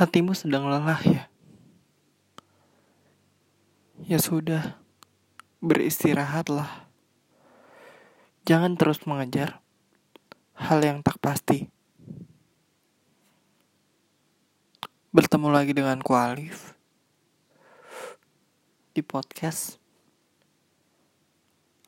Hatimu sedang lelah ya? Ya sudah, beristirahatlah. Jangan terus mengejar hal yang tak pasti. Bertemu lagi dengan Kualif di podcast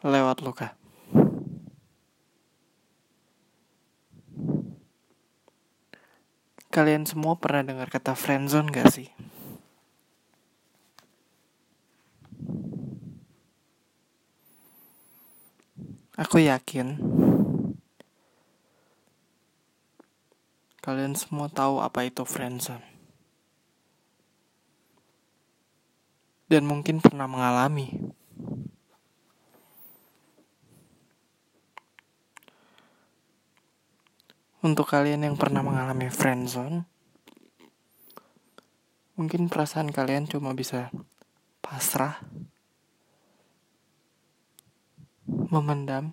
lewat luka. Kalian semua pernah dengar kata friendzone gak sih? Aku yakin kalian semua tahu apa itu friendzone. Dan mungkin pernah mengalami. Untuk kalian yang pernah mengalami friendzone, mungkin perasaan kalian cuma bisa pasrah, memendam,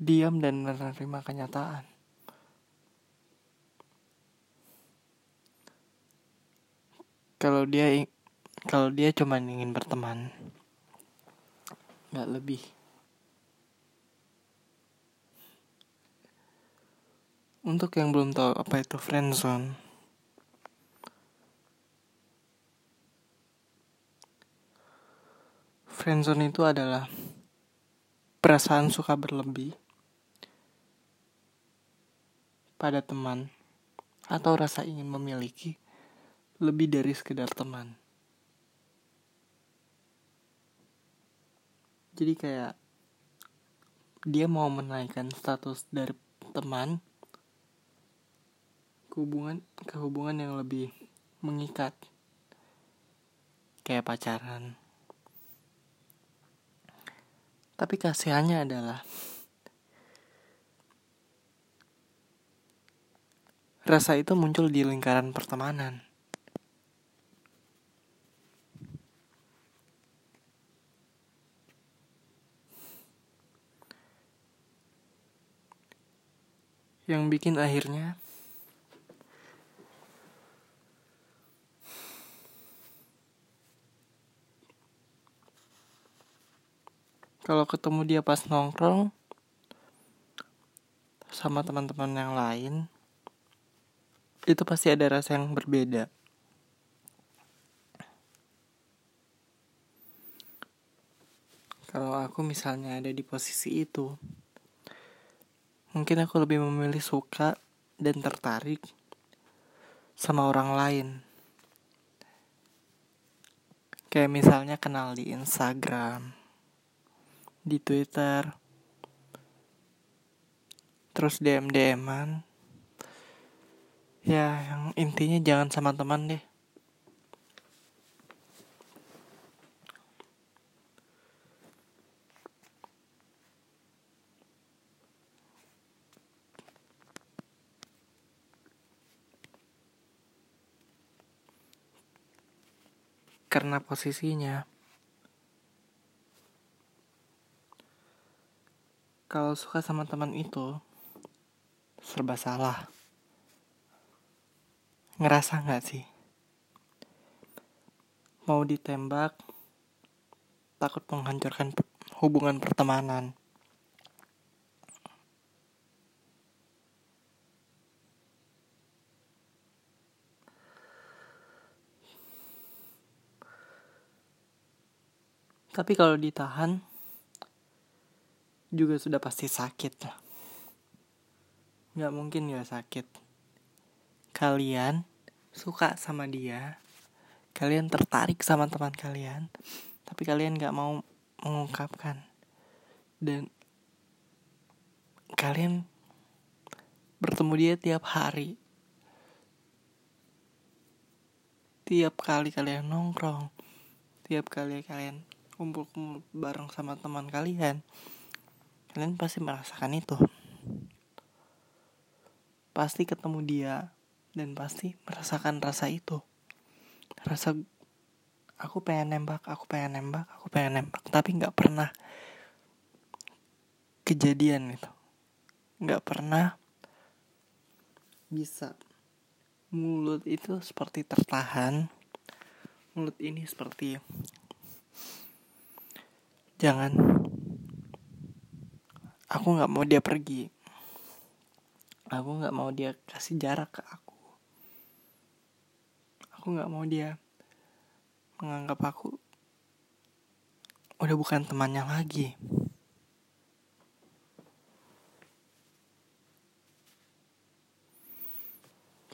diam dan menerima kenyataan. Kalau dia kalau dia cuma ingin berteman, nggak lebih. Untuk yang belum tahu apa itu friendzone friendzone itu adalah perasaan suka berlebih pada teman atau rasa ingin memiliki lebih dari sekedar teman jadi kayak dia mau menaikkan status dari teman ke hubungan ke hubungan yang lebih mengikat. Kayak pacaran. Tapi kasihannya adalah rasa itu muncul di lingkaran pertemanan yang bikin akhirnya? Kalau ketemu dia pas nongkrong sama teman-teman yang lain itu pasti ada rasa yang berbeda. Kalau aku misalnya ada di posisi itu mungkin aku lebih memilih suka dan tertarik sama orang lain. Kayak misalnya kenal di Instagram, di Twitter, terus DM DM-an. Ya, yang intinya jangan sama teman deh. Karena posisinya. Kalau suka sama teman itu, serba salah. Ngerasa nggak sih? Mau ditembak, takut menghancurkan hubungan pertemanan. Tapi kalau ditahan juga sudah pasti sakit lah. Gak mungkin gak sakit. Kalian suka sama dia, kalian tertarik sama teman kalian, tapi kalian gak mau mengungkapkan. Dan kalian bertemu dia tiap hari. Tiap kali kalian nongkrong, tiap kali kalian kumpul-kumpul bareng sama teman kalian kalian pasti merasakan itu. Pasti ketemu dia dan pasti merasakan rasa itu. Rasa aku pengen nembak aku pengen nembak aku pengen nembak. Tapi nggak pernah kejadian itu nggak pernah bisa. Mulut itu seperti tertahan. Mulut ini seperti jangan. Aku nggak mau dia pergi. Aku nggak mau dia kasih jarak ke aku. Aku nggak mau dia menganggap aku udah bukan temannya lagi.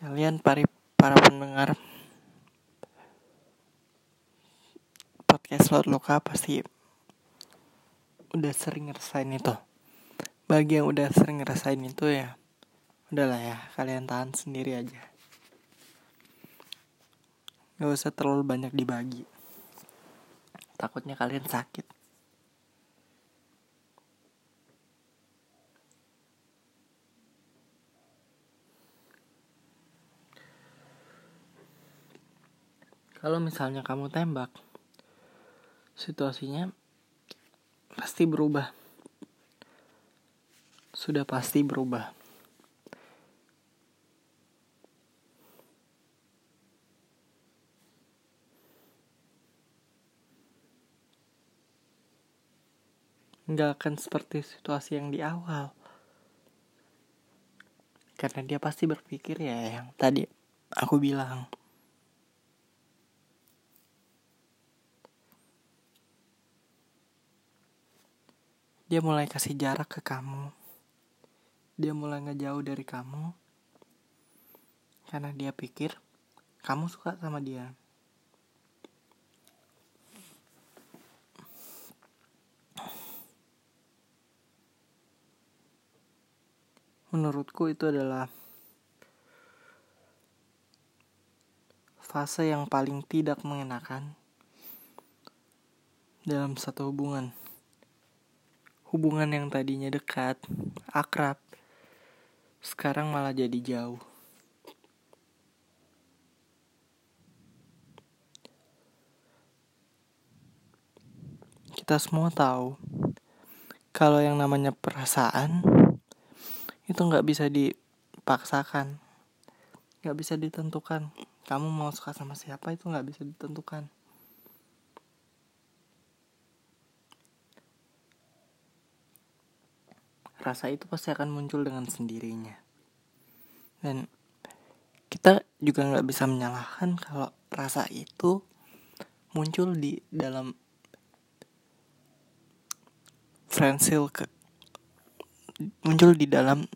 Kalian para para pendengar podcast Laut Loka pasti udah sering ngerasain itu. Bagi yang udah sering ngerasain itu ya udahlah ya kalian tahan sendiri aja. Gak usah terlalu banyak dibagi. Takutnya kalian sakit. Kalau misalnya kamu tembak situasinya pasti berubah. Sudah pasti berubah. Nggak akan seperti situasi yang di awal. Karena dia pasti berpikir ya yang tadi aku bilang dia mulai kasih jarak ke kamu. Dia mulai ngejauh dari kamu. Karena dia pikir kamu suka sama dia. Menurutku itu adalah fase yang paling tidak mengenakan dalam satu hubungan. Hubungan yang tadinya dekat, akrab, sekarang malah jadi jauh. Kita semua tahu kalau yang namanya perasaan itu nggak bisa dipaksakan nggak bisa ditentukan kamu mau suka sama siapa itu nggak bisa ditentukan rasa itu pasti akan muncul dengan sendirinya. Dan kita juga nggak bisa menyalahkan kalau rasa itu muncul di dalam friendship ke muncul di dalam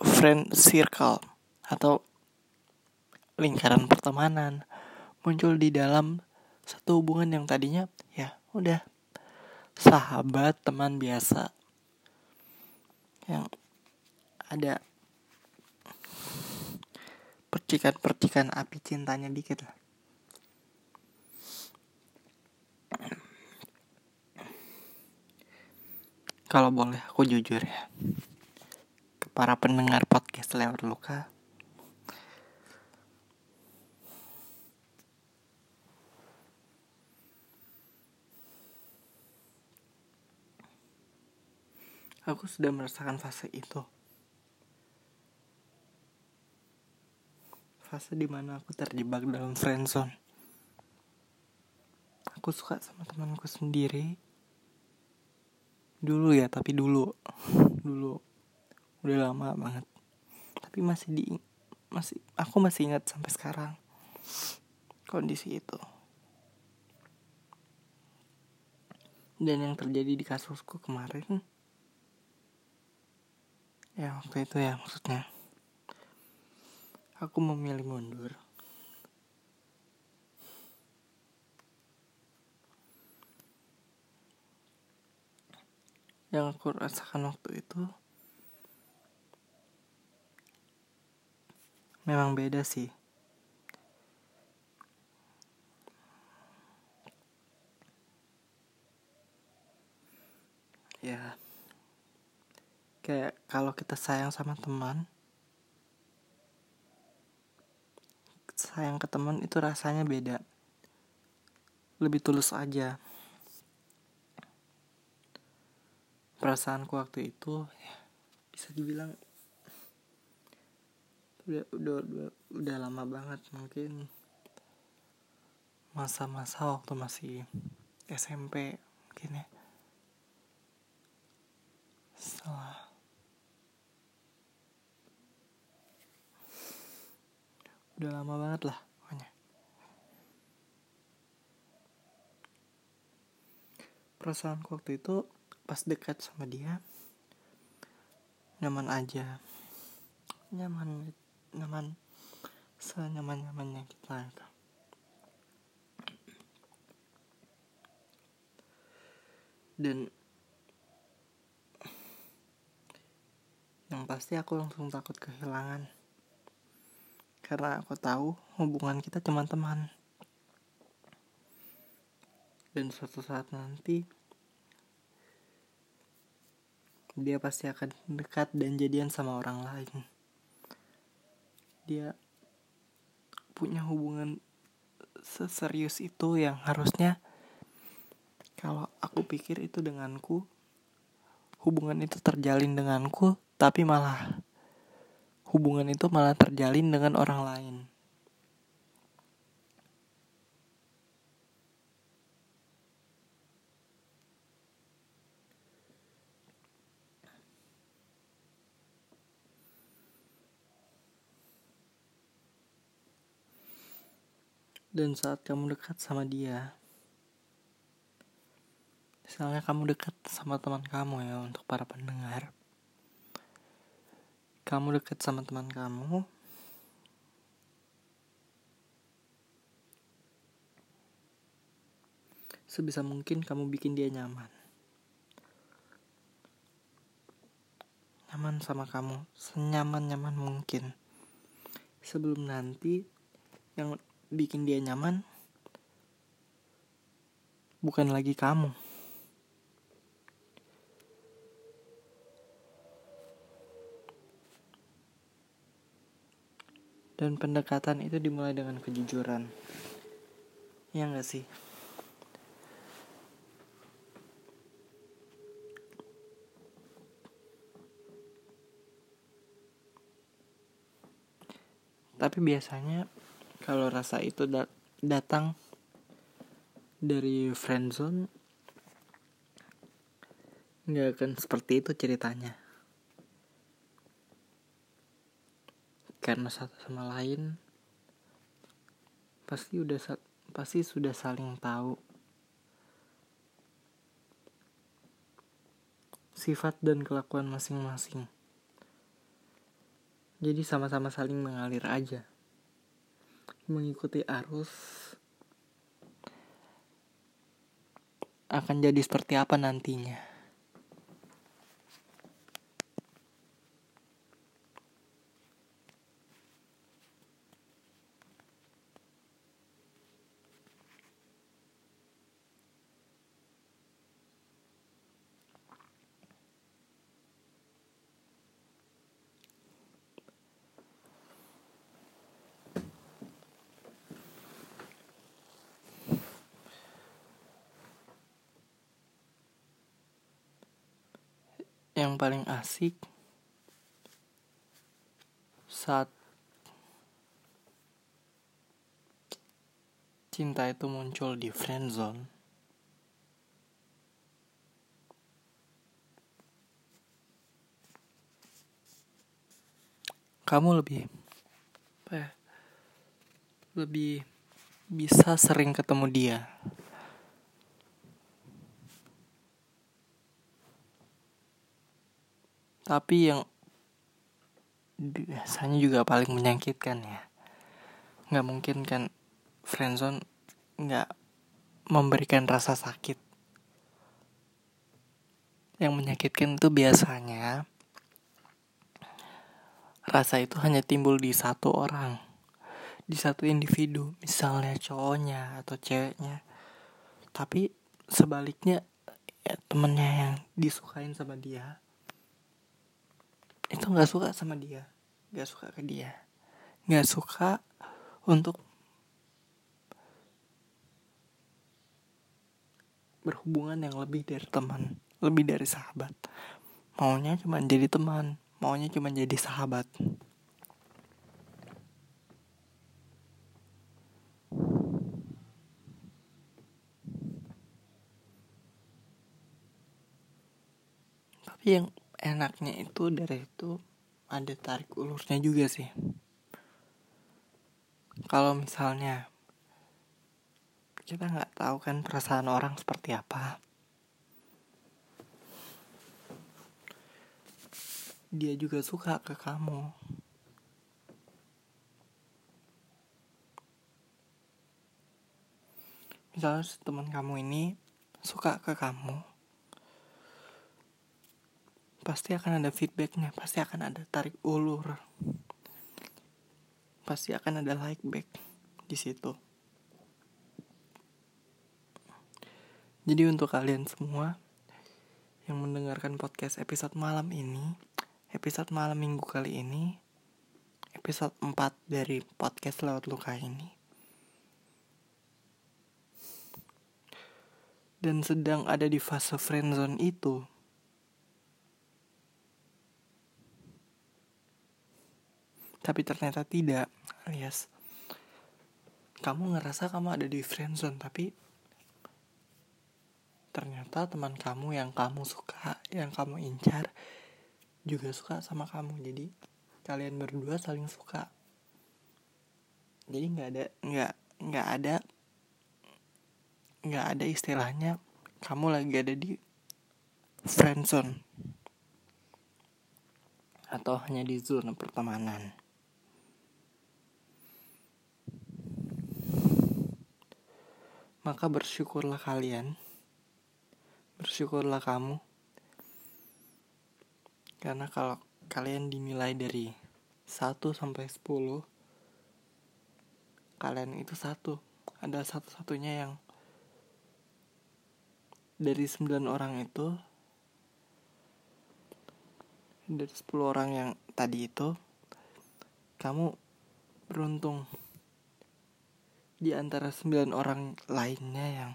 friend circle atau lingkaran pertemanan. Muncul di dalam satu hubungan yang tadinya ya udah sahabat teman biasa yang ada percikan-percikan api cintanya dikit lah. Kalau boleh aku jujur ya. Ke para pendengar podcast lewat luka aku sudah merasakan fase itu. Fase di mana aku terjebak dalam friendzone. Aku suka sama temanku sendiri. Dulu ya tapi dulu. Dulu. Udah lama banget. Tapi masih di masih aku masih ingat sampai sekarang kondisi itu. Dan yang terjadi di kasusku kemarin ya waktu itu ya maksudnya. Aku memilih mundur. Yang aku rasakan waktu itu memang beda sih ya kayak kalau kita sayang sama teman sayang ke teman itu rasanya beda. Lebih tulus aja. Perasaanku waktu itu ya, bisa dibilang udah udah udah, udah lama banget mungkin. Masa-masa waktu masih SMP mungkin ya. Setelah udah lama banget lah pokoknya. Perasaanku waktu itu pas dekat sama dia nyaman aja. Nyaman nyaman senyaman nyamannya kita itu dan yang pasti aku langsung takut kehilangan karena aku tahu hubungan kita cuma teman dan suatu saat nanti dia pasti akan dekat dan jadian sama orang lain. Dia punya hubungan seserius itu yang harusnya kalau aku pikir itu denganku hubungan itu terjalin denganku tapi malah hubungan itu malah terjalin dengan orang lain. Dan saat kamu dekat sama dia, misalnya kamu dekat sama teman kamu ya untuk para pendengar, kamu dekat sama teman kamu, sebisa mungkin kamu bikin dia nyaman. Nyaman sama kamu, senyaman-nyaman mungkin. Sebelum nanti yang bikin dia nyaman bukan lagi kamu. Dan pendekatan itu dimulai dengan kejujuran. Ya gak sih? Tapi biasanya kalau rasa itu dat datang dari friendzone nggak akan seperti itu ceritanya karena satu sama lain pasti udah pasti sudah saling tahu. Sifat dan kelakuan masing-masing. Jadi sama-sama saling mengalir aja. Mengikuti arus akan jadi seperti apa nantinya. Yang paling asik saat cinta itu muncul di friend zone. Kamu lebih apa ya lebih bisa sering ketemu dia tapi yang biasanya juga paling menyakitkan ya. Nggak mungkin kan friendzone nggak memberikan rasa sakit. Yang menyakitkan itu biasanya rasa itu hanya timbul di satu orang. Di satu individu misalnya cowoknya atau ceweknya. Tapi sebaliknya ya temennya yang disukain sama dia itu nggak suka sama dia. Nggak suka ke dia. Nggak suka untuk berhubungan yang lebih dari teman lebih dari sahabat. Maunya cuma jadi teman maunya cuma jadi sahabat. Tapi yang enaknya itu dari itu ada tarik ulurnya juga sih. Kalau misalnya kita nggak tahu kan perasaan orang seperti apa. Dia juga suka ke kamu. Misalnya teman kamu ini suka ke kamu pasti akan ada feedbacknya pasti akan ada tarik ulur. Pasti akan ada like back di situ. Jadi untuk kalian semua yang mendengarkan podcast episode malam ini episode malam minggu kali ini episode 4 dari podcast lewat luka ini. Dan sedang ada di fase friendzone itu tapi ternyata tidak alias kamu ngerasa kamu ada di friendzone tapi ternyata teman kamu yang kamu suka yang kamu incar juga suka sama kamu. Jadi kalian berdua saling suka. Jadi nggak ada nggak nggak ada nggak ada istilahnya kamu lagi ada di friendzone atau hanya di zona pertemanan. Maka bersyukurlah kalian, bersyukurlah kamu, karena kalau kalian dinilai dari 1 sampai 10, kalian itu satu, ada satu-satunya yang dari 9 orang itu dari 10 orang yang tadi itu kamu beruntung di antara 9 orang lainnya yang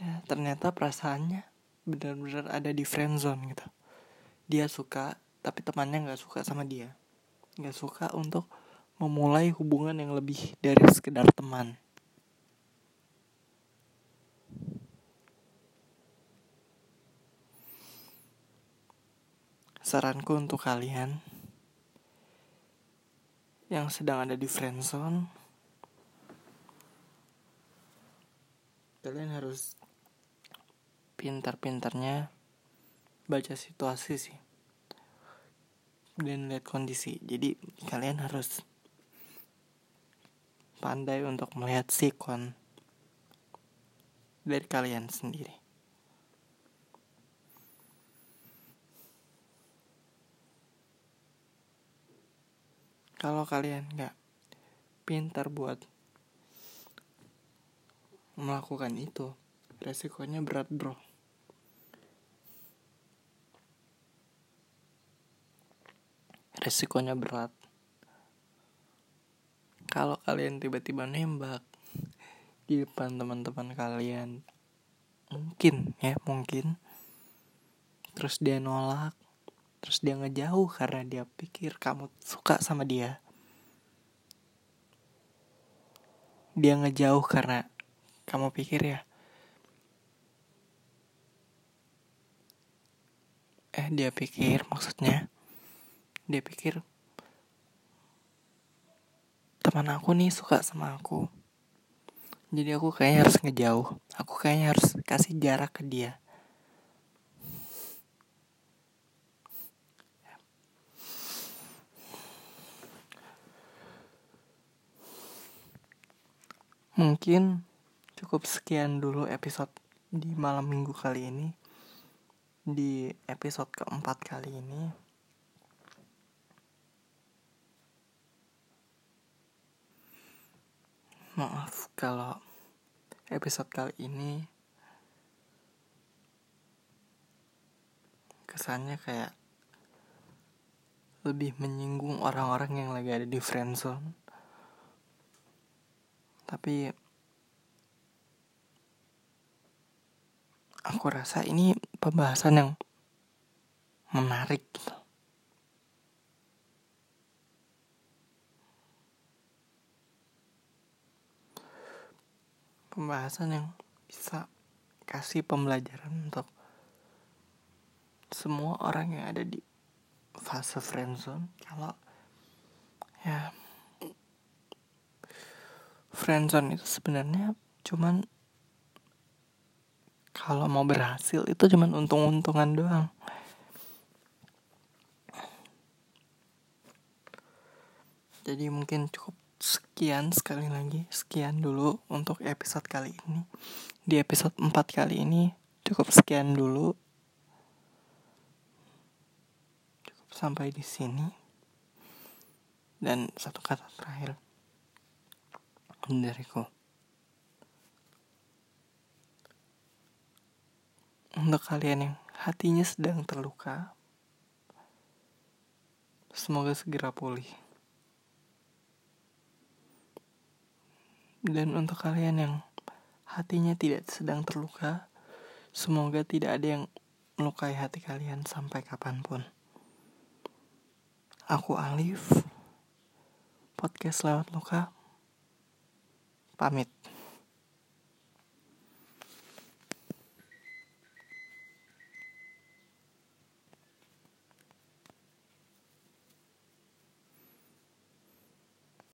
ya ternyata perasaannya benar-benar ada di friend zone gitu. Dia suka tapi temannya nggak suka sama dia. Nggak suka untuk memulai hubungan yang lebih dari sekedar teman. Saranku untuk kalian yang sedang ada di friendzone kalian harus pintar-pintarnya baca situasi sih. Dan lihat kondisi. Jadi kalian harus pandai untuk melihat sikon dari kalian sendiri. Kalau kalian nggak pintar buat melakukan itu. Resikonya berat bro. Resikonya berat. Kalau kalian tiba-tiba nembak di depan teman-teman kalian mungkin ya mungkin. Terus dia nolak terus dia ngejauh karena dia pikir kamu suka sama dia. Dia ngejauh karena kamu pikir ya? Eh dia pikir maksudnya? Dia pikir teman aku nih suka sama aku. Jadi aku kayaknya harus ngejauh. Aku kayaknya harus kasih jarak ke dia. Mungkin cukup sekian dulu episode di malam minggu kali ini. Di episode keempat kali ini. Maaf kalau episode kali ini kesannya kayak lebih menyinggung orang-orang yang lagi ada di friendzone tapi aku rasa ini pembahasan yang menarik gitu. Pembahasan yang bisa kasih pembelajaran untuk semua orang yang ada di fase friendzone kalau ya friendzone itu sebenarnya cuman kalau mau berhasil itu cuman untung-untungan doang. Jadi mungkin cukup sekian sekali lagi sekian dulu untuk episode kali ini. Di episode 4 kali ini cukup sekian dulu. Cukup sampai di sini. Dan satu kata terakhir. Dariku. Untuk kalian yang hatinya sedang terluka, semoga segera pulih. Dan untuk kalian yang hatinya tidak sedang terluka, semoga tidak ada yang melukai hati kalian sampai kapan pun. Aku Alif, podcast lewat luka pamit